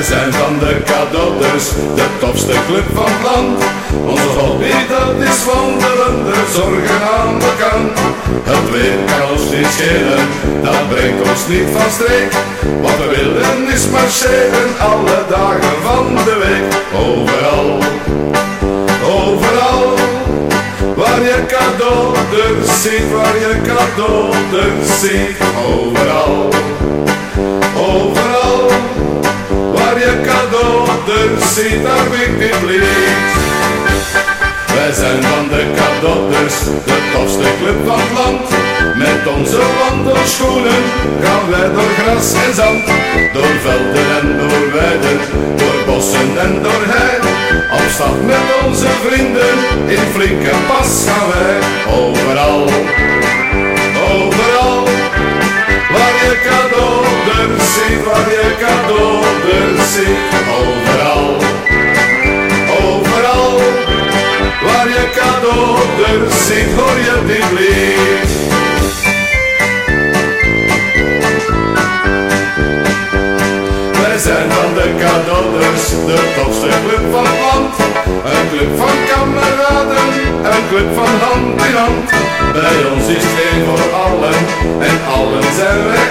We zijn van de cadeautjes, de topste club van het land. Onze hobby dat is wandelende zorgen aan de kant. Het weer kan ons niet schelen, dat brengt ons niet van streek. Wat we willen is marcheren alle dagen van de week. Overal, overal, waar je cadeautjes ziet, waar je cadeautjes ziet. Overal. Onze wandelschoenen gaan wij door gras en zand. Door velden en door weiden, door bossen en door heiden. Op stap met onze vrienden, in flinke pas gaan wij. Overal, overal, waar je cadeauters ziet, waar je cadeauters ziet. Overal, overal, waar je cadeauters ziet, hoor je dit lied. Zijn van de cadeauters, de tofste club van het land. Een club van kameraden, een club van hand in hand. Bij ons is het voor allen, en allen zijn we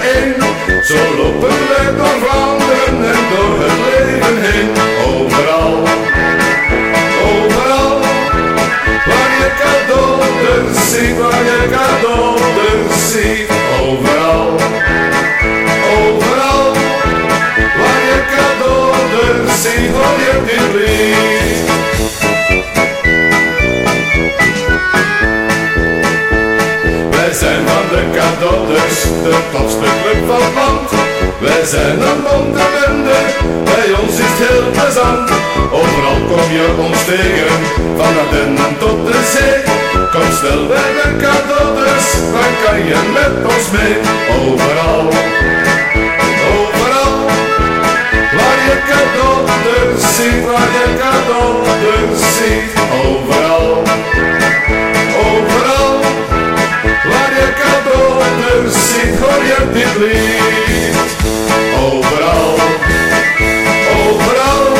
Wij zijn van de cadeauters, de tofste club van het land. Wij zijn een bonte bende, bij ons is het heel plezant. Overal kom je ons tegen, van Ardennen tot de zee. Kom snel bij de cadeauters, dan kan je met ons mee. Overal, hoor je dit lied. Overal, overal,